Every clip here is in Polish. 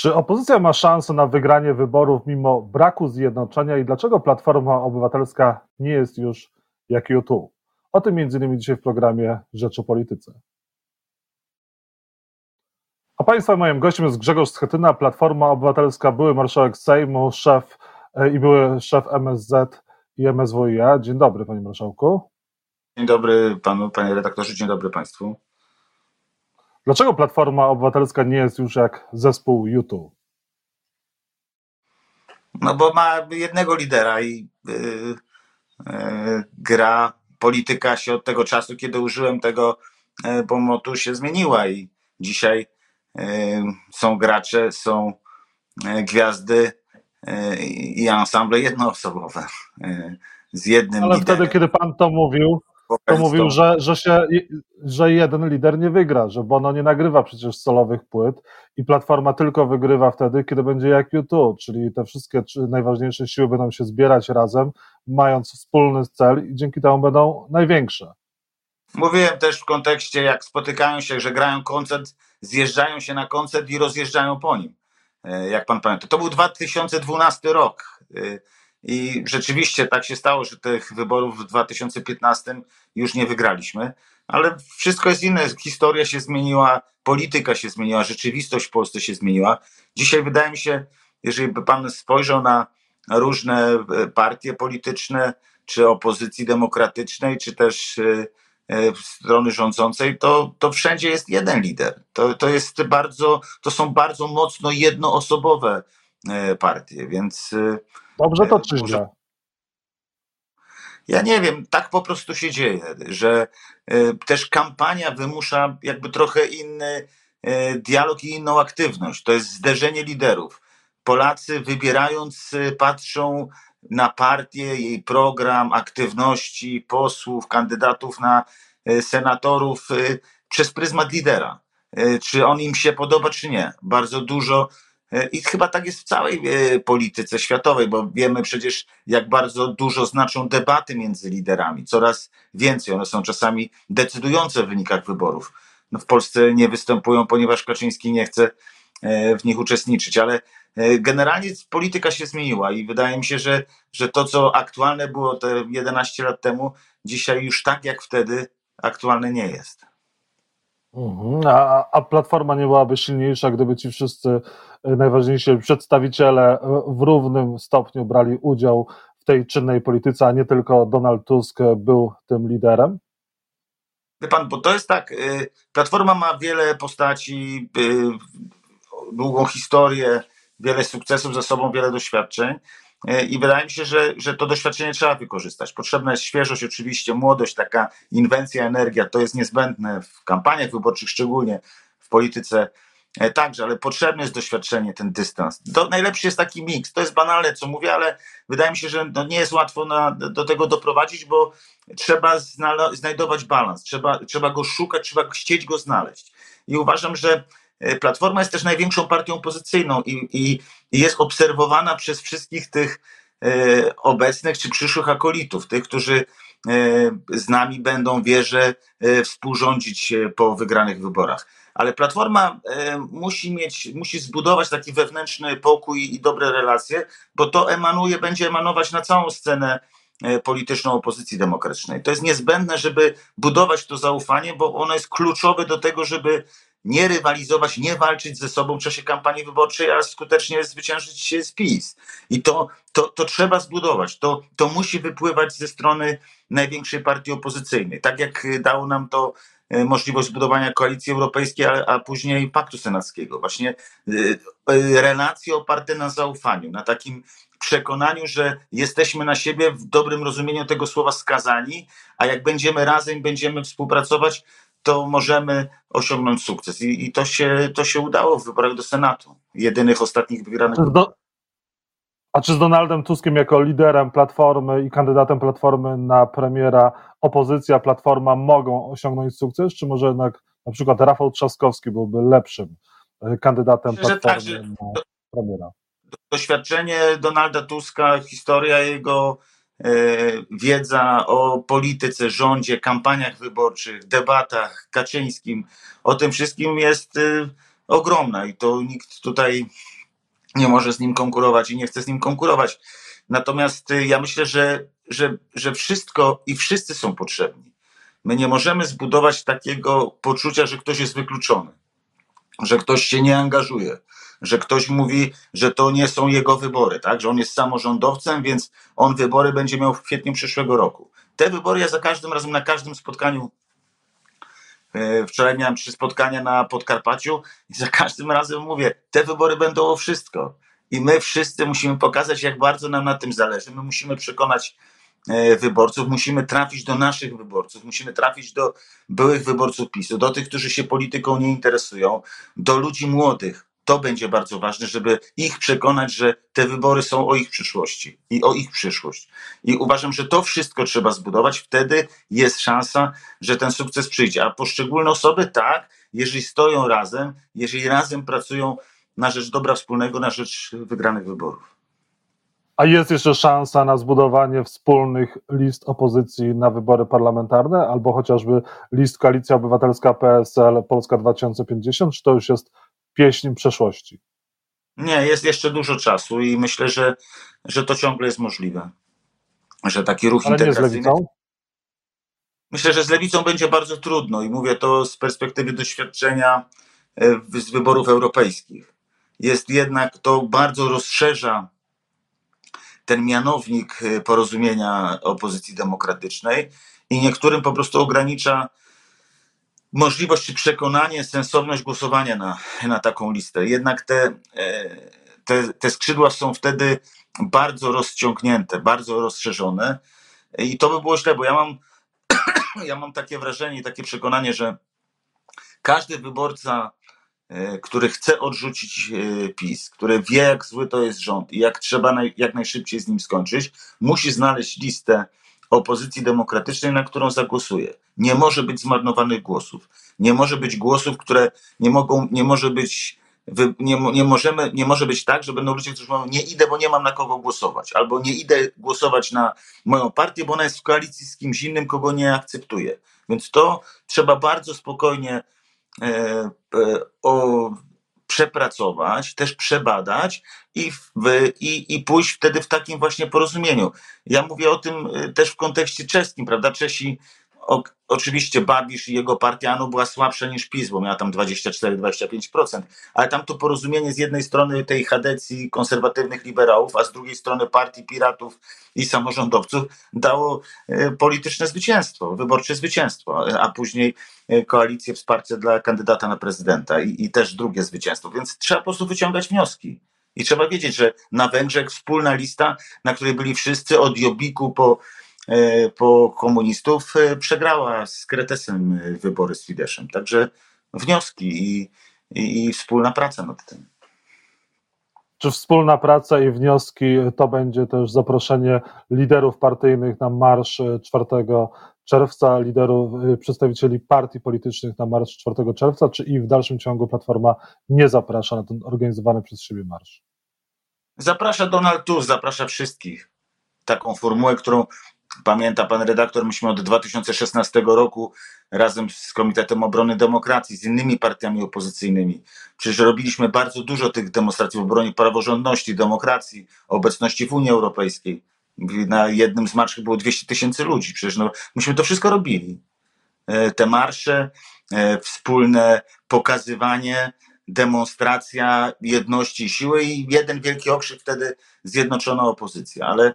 Czy opozycja ma szansę na wygranie wyborów mimo braku zjednoczenia i dlaczego Platforma Obywatelska nie jest już jak YouTube? O tym innymi dzisiaj w programie Rzecz o Polityce. A Państwa moim gościem jest Grzegorz Schetyna, Platforma Obywatelska, były marszałek Sejmu, szef e, i były szef MSZ i MSWiA. Dzień dobry, panie marszałku. Dzień dobry panu, panie redaktorze, dzień dobry państwu. Dlaczego Platforma Obywatelska nie jest już jak zespół YouTube? No bo ma jednego lidera i yy, yy, gra, polityka się od tego czasu, kiedy użyłem tego yy, pomotu się zmieniła i dzisiaj yy, są gracze, są yy, gwiazdy yy, i ensemble jednoosobowe z jednym Ale liderem. wtedy, kiedy pan to mówił, to mówił, że, że, się, że jeden lider nie wygra, że Bono nie nagrywa przecież solowych płyt i Platforma tylko wygrywa wtedy, kiedy będzie jak YouTube, czyli te wszystkie najważniejsze siły będą się zbierać razem, mając wspólny cel i dzięki temu będą największe. Mówiłem też w kontekście, jak spotykają się, że grają koncert, zjeżdżają się na koncert i rozjeżdżają po nim. E, jak pan pamięta. To był 2012 rok. I rzeczywiście tak się stało, że tych wyborów w 2015 już nie wygraliśmy, ale wszystko jest inne. Historia się zmieniła, polityka się zmieniła, rzeczywistość w Polsce się zmieniła. Dzisiaj wydaje mi się, jeżeli by pan spojrzał na różne e, partie polityczne, czy opozycji demokratycznej, czy też e, e, strony rządzącej, to, to wszędzie jest jeden lider. To, to, jest bardzo, to są bardzo mocno jednoosobowe partie, więc Dobrze to czy źle? Ja nie wiem, tak po prostu się dzieje, że y, też kampania wymusza jakby trochę inny y, dialog i inną aktywność. To jest zderzenie liderów. Polacy wybierając y, patrzą na partię, jej program, aktywności posłów, kandydatów na senatorów przez pryzmat lidera. Czy on im się podoba, czy nie. Bardzo dużo E, I chyba tak jest w całej e, polityce światowej, bo wiemy przecież, jak bardzo dużo znaczą debaty między liderami. Coraz więcej. One są czasami decydujące w wynikach wyborów. No w Polsce nie występują, ponieważ Kaczyński nie chce e, w nich uczestniczyć, ale generalnie polityka się zmieniła i wydaje mi się, że, że to, co aktualne było te 11 lat temu, dzisiaj już tak jak wtedy aktualne nie jest. Mhm. A, a platforma nie byłaby silniejsza, gdyby ci wszyscy e, najważniejsi przedstawiciele e, w równym stopniu brali udział w tej czynnej polityce, a nie tylko Donald Tusk był tym liderem? Wie pan, bo to jest tak, y, Platforma ma wiele postaci, długą historię, wiele sukcesów za sobą, wiele doświadczeń. E, I wydaje mi się, że, że to doświadczenie trzeba wykorzystać. Potrzebna jest świeżość, oczywiście, młodość, taka inwencja, energia. To jest niezbędne w kampaniach wyborczych, szczególnie w polityce e, także, ale potrzebne jest doświadczenie, ten dystans. To najlepszy jest taki miks. To jest banalne, co mówię, ale wydaje mi się, że no nie jest łatwo na, do tego doprowadzić, bo trzeba znajdować balans, trzeba, trzeba go szukać, trzeba chcieć go znaleźć. I uważam, że Platforma jest też największą partią opozycyjną i, i, i jest obserwowana przez wszystkich tych e, obecnych czy przyszłych akolitów, tych, którzy e, z nami będą, wierzę, e, współrządzić po wygranych wyborach. Ale Platforma e, musi mieć, musi zbudować taki wewnętrzny pokój i dobre relacje, bo to emanuje, będzie emanować na całą scenę e, polityczną opozycji demokratycznej. To jest niezbędne, żeby budować to zaufanie, bo ono jest kluczowe do tego, żeby nie rywalizować, nie walczyć ze sobą w czasie kampanii wyborczej, a skutecznie zwyciężyć się z PiS. I to, to, to trzeba zbudować. To, to musi wypływać ze strony największej partii opozycyjnej. Tak jak dało nam to e, możliwość zbudowania koalicji europejskiej, a, a później paktu senackiego. Właśnie e, e, relacje oparte na zaufaniu, na takim przekonaniu, że jesteśmy na siebie w dobrym rozumieniu tego słowa skazani, a jak będziemy razem, będziemy współpracować, to możemy osiągnąć sukces. I, i to, się, to się udało w wyborach do Senatu. Jedynych ostatnich wygranych. A czy z Donaldem Tuskiem jako liderem Platformy i kandydatem Platformy na premiera opozycja, Platforma mogą osiągnąć sukces, czy może jednak na przykład Rafał Trzaskowski byłby lepszym e, kandydatem Platformy tak, na premiera? Doświadczenie Donalda Tuska, historia jego E, wiedza o polityce, rządzie, kampaniach wyborczych, debatach Kaczyńskim, o tym wszystkim jest, e, ogromna i to nikt tutaj nie może z nim konkurować i nie chce z nim konkurować. Natomiast y, ja myślę, że, że, że wszystko i wszyscy są potrzebni. My nie możemy zbudować takiego poczucia, że ktoś jest wykluczony, że ktoś się nie angażuje, że ktoś mówi, że to nie są jego wybory, tak? że on jest samorządowcem, więc on wybory będzie miał w kwietniu przyszłego roku. Te wybory ja za każdym razem, na każdym spotkaniu e, Wczoraj miałem trzy spotkania na Podkarpaciu i za każdym razem mówię, te wybory będą o wszystko. I my wszyscy musimy pokazać, jak bardzo nam na tym zależy. My musimy przekonać e, wyborców, musimy trafić do naszych wyborców, musimy trafić do byłych wyborców PiSu, do tych, którzy się polityką nie interesują, do ludzi młodych, to będzie bardzo ważne, żeby ich przekonać, że te wybory są o ich przyszłości i o ich przyszłość. I uważam, że to wszystko trzeba zbudować, wtedy jest szansa, że ten sukces przyjdzie. A poszczególne osoby, tak, jeżeli stoją razem, jeżeli razem pracują na rzecz dobra wspólnego, na rzecz wygranych wyborów. A jest jeszcze szansa na zbudowanie wspólnych list opozycji na wybory parlamentarne, albo chociażby list Koalicja Obywatelska PSL Polska 2050, czy to już jest pieśń przeszłości? Nie, jest jeszcze dużo czasu i myślę, że, że to ciągle jest możliwe. Że taki ruch Ale integracyjny. Nie z lewicą? Myślę, że z lewicą będzie bardzo trudno i mówię to z perspektywy doświadczenia e, z wyborów europejskich. Jest jednak to bardzo rozszerza ten mianownik e, porozumienia opozycji demokratycznej i niektórym po prostu ogranicza możliwość czy przekonanie, sensowność głosowania na, na taką listę. Jednak te, e, te, te skrzydła są wtedy bardzo rozciągnięte, bardzo rozszerzone i to by było źle, bo ja mam, ja mam takie wrażenie i takie przekonanie, że każdy wyborca, e, który chce odrzucić e, PiS, który wie, jak zły to jest rząd i jak trzeba naj, jak najszybciej z nim skończyć, musi znaleźć listę opozycji demokratycznej, na którą zagłosuje. Nie może być zmarnowanych głosów. Nie może być głosów, które nie mogą, nie może być, nie, nie, możemy, nie może być tak, że będą ludzie, którzy mówią, nie idę, bo nie mam na kogo głosować, albo nie idę głosować na moją partię, bo ona jest w koalicji z kimś innym, kogo nie akceptuję. Więc to trzeba bardzo spokojnie e, e, o, przepracować, też przebadać i, w, i, i pójść wtedy w takim właśnie porozumieniu. Ja mówię o tym y, też w kontekście czeskim, prawda? Czesi o, oczywiście Babisz i jego partia no, była słabsza niż PiS, bo miała tam 24-25%, ale tam to porozumienie z jednej strony tej chadecji konserwatywnych liberałów, a z drugiej strony partii piratów i samorządowców dało e, polityczne zwycięstwo, wyborcze zwycięstwo, a później e, koalicję wsparcie dla kandydata na prezydenta i, i też drugie zwycięstwo. Więc trzeba po prostu wyciągać wnioski. I trzeba wiedzieć, że na Węgrzech wspólna lista, na której byli wszyscy od Jobiku po po komunistów e, przegrała z Kretesem e, wybory z Fideszem. Także wnioski i, i, i wspólna praca nad tym. Czy wspólna praca i wnioski to będzie też zaproszenie liderów partyjnych na marsz 4 czerwca, liderów, przedstawicieli partii politycznych na marsz 4 czerwca, czy i w dalszym ciągu Platforma nie zaprasza na ten organizowany przez siebie marsz? Zaprasza Donald Tusk, zaprasza wszystkich. Taką formułę, którą Pamięta pan redaktor, myśmy od 2016 roku razem z Komitetem Obrony Demokracji, z innymi partiami opozycyjnymi, przecież robiliśmy bardzo dużo tych demonstracji w obronie praworządności, demokracji, obecności w Unii Europejskiej. Na jednym z marszów było 200 tysięcy ludzi. Przecież no, myśmy to wszystko robili. E, te marsze, e, wspólne pokazywanie, demonstracja jedności i siły i jeden wielki okrzyk wtedy zjednoczona opozycja. Ale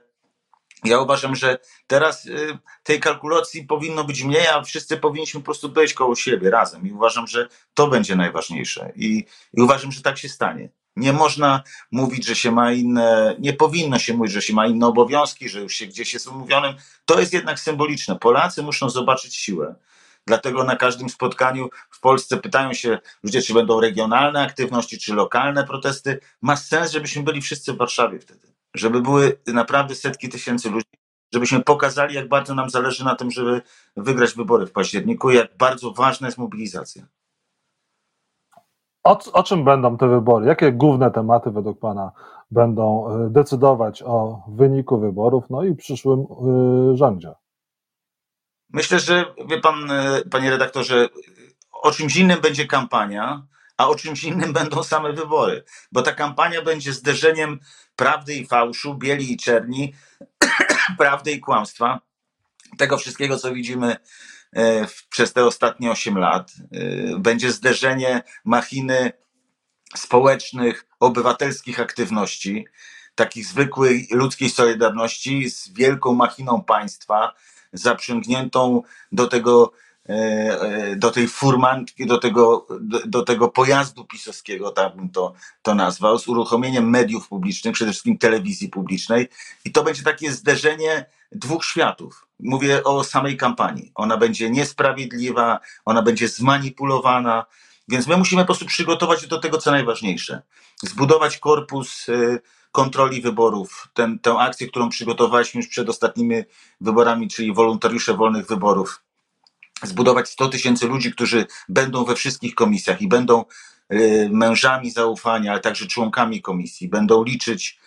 ja uważam, że teraz y, tej kalkulacji powinno być mniej, a wszyscy powinniśmy po prostu być koło siebie razem. I uważam, że to będzie najważniejsze. I, i uważam, że tak się stanie. Nie można mówić, że się ma inne, nie powinno się mówić, że się ma inne obowiązki, że już się gdzieś jest umówionym. To jest jednak symboliczne. Polacy muszą zobaczyć siłę. Dlatego na każdym spotkaniu w Polsce pytają się ludzie, czy będą regionalne aktywności, czy lokalne protesty. Ma sens, żebyśmy byli wszyscy w Warszawie wtedy żeby były naprawdę setki tysięcy ludzi, żebyśmy pokazali, jak bardzo nam zależy na tym, żeby wygrać wybory w październiku, jak bardzo ważna jest mobilizacja. O, o czym będą te wybory? Jakie główne tematy według Pana będą e, decydować o wyniku wyborów, no i przyszłym yy, rządzie? Myślę, że wie pan, e, panie redaktorze, o czymś innym będzie kampania, a o czymś innym będą same wybory, bo ta kampania będzie zderzeniem prawdy i fałszu, bieli i czerni, prawdy i kłamstwa, tego wszystkiego, co widzimy e, przez te ostatnie 8 lat. E, będzie zderzenie machiny społecznych, obywatelskich aktywności, takich zwykłej ludzkiej solidarności z wielką machiną państwa, zaprzęgniętą do tego do tej furmanki, do tego, do, tego pojazdu pisowskiego, tak bym to, to nazwał, z uruchomieniem mediów publicznych, przede wszystkim telewizji publicznej. I to będzie takie zderzenie dwóch światów. Mówię o samej kampanii. Ona będzie niesprawiedliwa, ona będzie zmanipulowana, więc my musimy po prostu przygotować się do tego, co najważniejsze. Zbudować korpus e, kontroli wyborów. Ten, tę akcję, którą przygotowaliśmy już przed ostatnimi wyborami, czyli wolontariusze wolnych wyborów zbudować 100 tysięcy ludzi, którzy będą we wszystkich komisjach i będą y, mężami zaufania, ale także członkami komisji, będą liczyć,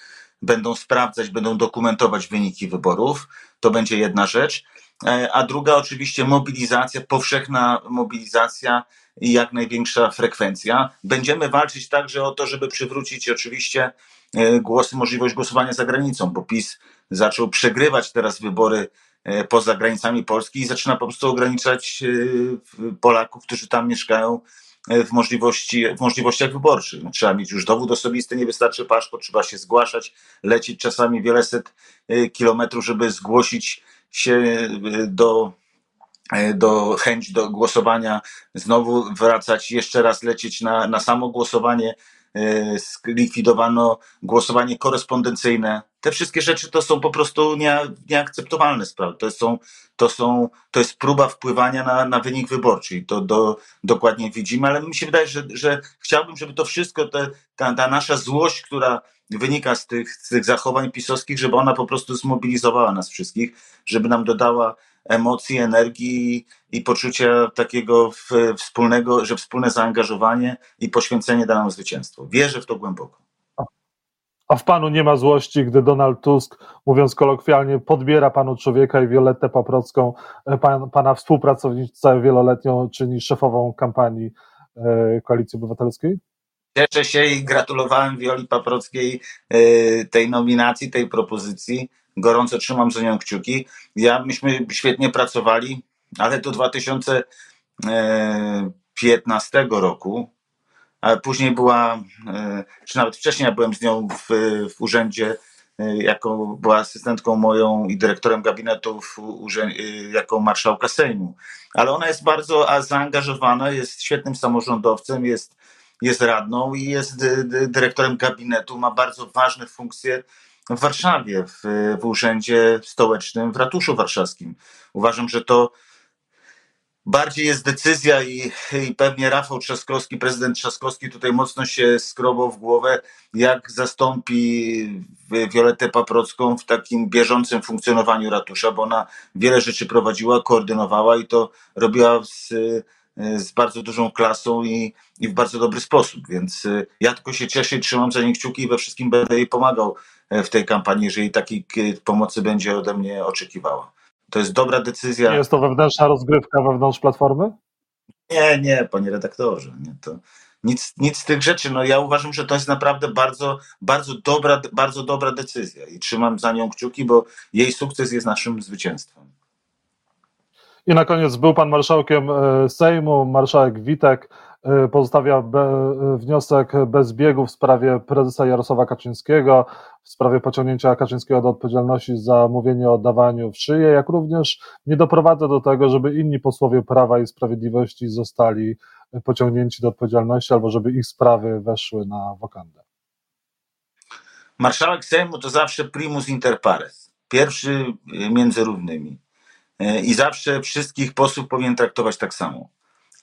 będą sprawdzać, będą dokumentować wyniki wyborów. To będzie jedna rzecz. E, a druga oczywiście mobilizacja, powszechna mobilizacja i jak największa frekwencja. Będziemy walczyć także o to, żeby przywrócić oczywiście e, głosy, możliwość głosowania za granicą, bo PiS zaczął przegrywać teraz wybory E, poza granicami Polski i zaczyna po prostu ograniczać e, Polaków, którzy tam mieszkają e, w, możliwości, w możliwościach wyborczych. No, trzeba mieć już dowód osobisty, nie wystarczy paszport, trzeba się zgłaszać, lecieć czasami wiele set kilometrów, żeby zgłosić się do, do chęć do głosowania, znowu wracać, jeszcze raz lecieć na, na samo głosowanie. Zlikwidowano głosowanie korespondencyjne, te wszystkie rzeczy to są po prostu nie, nieakceptowalne sprawy. To, są, to, są, to jest próba wpływania na, na wynik wyborczy. To do, dokładnie widzimy, ale mi się wydaje, że, że chciałbym, żeby to wszystko, te, ta, ta nasza złość, która wynika z tych, z tych zachowań pisowskich, żeby ona po prostu zmobilizowała nas wszystkich, żeby nam dodała emocji, energii i poczucia takiego wspólnego, że wspólne zaangażowanie i poświęcenie da nam zwycięstwo. Wierzę w to głęboko. A w panu nie ma złości, gdy Donald Tusk, mówiąc kolokwialnie, podbiera panu człowieka i Violettę Paprocką, e, pan, pana współpracownicę wieloletnią, czyni szefową kampanii e, Koalicji Obywatelskiej? Cieszę się i gratulowałem Wioli Paprockiej e, tej nominacji, tej propozycji. Gorąco trzymam za nią kciuki. Ja, myśmy świetnie pracowali, ale do 2015 roku ale później była, e, czy nawet wcześniej ja byłem z nią w, w urzędzie, e, jako była asystentką moją i dyrektorem gabinetu w urzędzie, jako marszałka Sejmu. Ale ona jest bardzo zaangażowana, jest świetnym samorządowcem, jest, jest radną i jest dyrektorem gabinetu, ma bardzo ważne funkcje w Warszawie, w, w urzędzie stołecznym w ratuszu warszawskim. Uważam, że to bardziej jest decyzja i, i pewnie Rafał Trzaskowski, prezydent Trzaskowski tutaj mocno się skrobał w głowę, jak zastąpi Violetę Paprocką w takim bieżącym funkcjonowaniu ratusza, bo ona wiele rzeczy prowadziła, koordynowała i to robiła z, z bardzo dużą klasą i, i w bardzo dobry sposób, więc ja tylko się cieszę i trzymam za nie kciuki i we wszystkim będę jej pomagał w tej kampanii, jeżeli takiej pomocy będzie ode mnie oczekiwała. To jest dobra decyzja. Jest to wewnętrzna rozgrywka wewnątrz platformy? Nie, nie, panie redaktorze. Nie, to nic, nic z tych rzeczy. No ja uważam, że to jest naprawdę bardzo, bardzo dobra, bardzo dobra decyzja i trzymam za nią kciuki, bo jej sukces jest naszym zwycięstwem. I na koniec był pan marszałkiem e, Sejmu, marszałek Witek pozostawia e, wniosek bez biegu w sprawie prezesa Jarosława Kaczyńskiego, w sprawie pociągnięcia Kaczyńskiego do odpowiedzialności za mówienie o oddawaniu w szyję, jak również nie doprowadza do tego, żeby inni posłowie Prawa i Sprawiedliwości zostali pociągnięci do odpowiedzialności albo żeby ich sprawy weszły na wokandę. Marszałek Sejmu to zawsze primus inter pares, pierwszy między równymi E, i zawsze wszystkich posłów powinien traktować tak samo.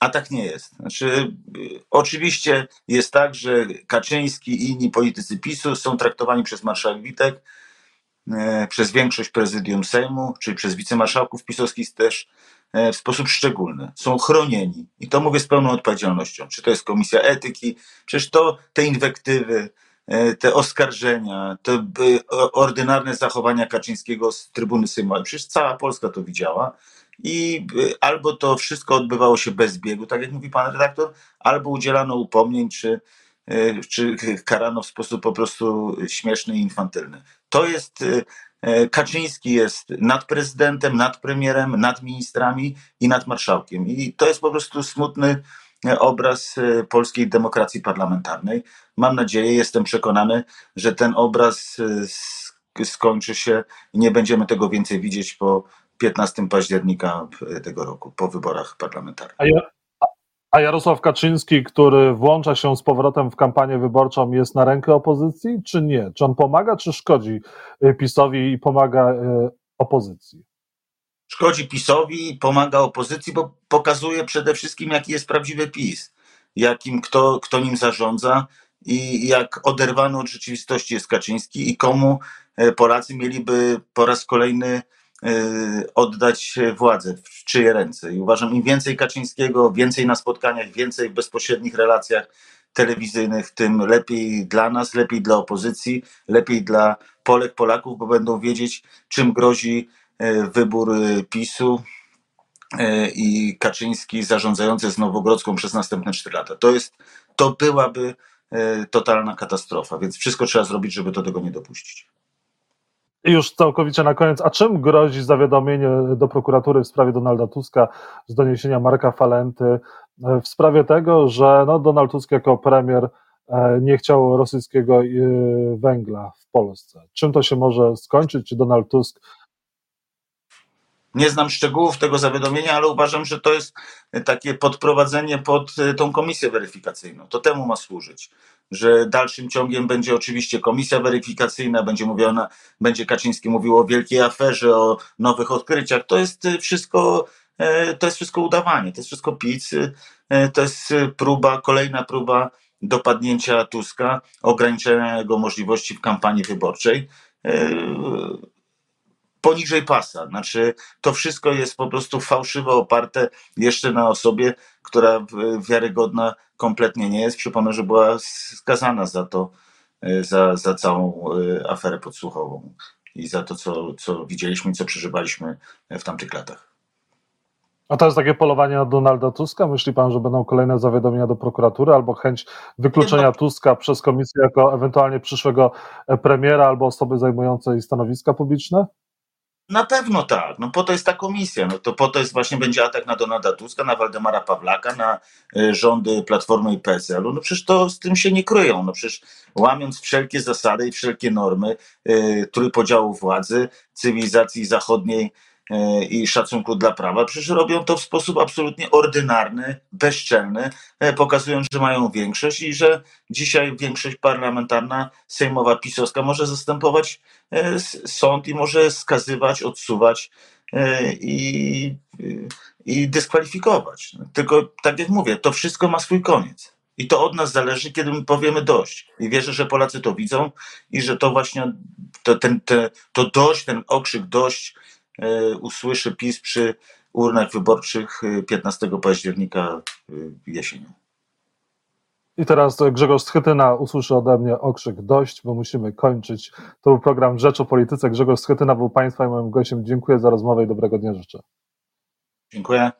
A tak nie jest. Znaczy, y, oczywiście jest tak, że Kaczyński i inni politycy PiSu są traktowani przez marszałek Witek, e, przez większość prezydium Sejmu, czyli przez wicemarszałków pisowskich też e, w sposób szczególny. Są chronieni. I to mówię z pełną odpowiedzialnością. Czy to jest komisja etyki, przecież to te inwektywy, E, te oskarżenia, te ordynarne zachowania Kaczyńskiego z trybuny sejmowej. Przecież cała Polska to widziała i albo to wszystko odbywało się bez biegu, tak jak mówi pan redaktor, albo udzielano upomnień, czy, czy karano w sposób po prostu śmieszny i infantylny. To jest Kaczyński jest nad prezydentem, nad premierem, nad ministrami i nad marszałkiem. I to jest po prostu smutny obraz polskiej demokracji parlamentarnej. Mam nadzieję, jestem przekonany, że ten obraz skończy się i nie będziemy tego więcej widzieć po 15 października tego roku, po wyborach parlamentarnych. A, ja, a Jarosław Kaczyński, który włącza się z powrotem w kampanię wyborczą, jest na rękę opozycji, czy nie? Czy on pomaga, czy szkodzi e, PiSowi i pomaga opozycji? szkodzi PiSowi, pomaga opozycji, bo pokazuje przede wszystkim, jaki jest prawdziwy PiS, jakim kto, kto nim zarządza i jak oderwany od rzeczywistości jest Kaczyński i komu e, Polacy mieliby po raz kolejny e, oddać władzę, w czyje ręce. I uważam, im więcej Kaczyńskiego, więcej na spotkaniach, więcej w bezpośrednich relacjach telewizyjnych, tym lepiej dla nas, lepiej dla opozycji, lepiej dla Polek, Polaków, bo będą wiedzieć, czym grozi E, wybór e, PiSu i Kaczyński zarządzający z Nowogrodzką przez następne 4 lata. To, jest, to byłaby totalna katastrofa, więc wszystko trzeba zrobić, żeby do tego nie dopuścić. Już całkowicie na koniec, a czym grozi zawiadomienie do prokuratury w sprawie Donalda Tuska z doniesienia Marka Falenty w sprawie tego, że no Donald Tusk jako premier nie chciał rosyjskiego węgla w Polsce? Czym to się może skończyć? Czy Donald Tusk nie znam szczegółów tego zawiadomienia, ale uważam, że to jest takie podprowadzenie pod e, tą komisję weryfikacyjną. To temu ma służyć. Że dalszym ciągiem będzie oczywiście komisja weryfikacyjna, będzie mówiona, będzie Kaczyński mówił o wielkiej aferze, o nowych odkryciach. To jest e, wszystko, e, to jest wszystko udawanie, to jest wszystko pic, to jest próba, kolejna próba dopadnięcia Tuska, ograniczenia jego możliwości w kampanii wyborczej poniżej pasa. Znaczy, to wszystko jest po prostu fałszywe, oparte jeszcze na osobie, która wiarygodna kompletnie nie jest. Przypomnę, że była skazana za to, e, za, za całą e, aferę podsłuchową i za to, co, co widzieliśmy i co przeżywaliśmy w tamtych latach. A to jest takie polowanie na Donalda Tuska? Myśli pan, że będą kolejne zawiadomienia do prokuratury albo chęć wykluczenia Tuska przez komisję jako ewentualnie przyszłego premiera albo osoby zajmującej stanowiska publiczne? Na pewno tak. No po to jest ta komisja. No to po to jest właśnie będzie atak na Donalda Tuska, na Waldemara Pawlaka, na y, rządy Platformy i PSL-u. No przecież to z tym się nie kryją. No przecież łamiąc wszelkie zasady i wszelkie normy y, trójpodziału władzy, cywilizacji zachodniej, i szacunku dla prawa, przecież robią to w sposób absolutnie ordynarny, bezczelny, e, pokazując, że mają większość i że dzisiaj większość parlamentarna, sejmowa, pisowska może zastępować e, sąd i może skazywać, odsuwać i, i dyskwalifikować. Tylko tak jak mówię, to wszystko ma swój koniec. I to od nas zależy, kiedy my powiemy dość. I wierzę, że Polacy to widzą i że to właśnie to, ten, te, to dość, ten okrzyk dość E, usłyszy PiS przy urnach wyborczych 15 e, października e, jesienią. I teraz Grzegorz Schetyna usłyszy ode mnie okrzyk dość, bo musimy kończyć. To był program Rzecz o Polityce. Grzegorz Schetyna był Państwa i moim gościem. Dziękuję za rozmowę i dobrego dnia życzę. Dziękuję.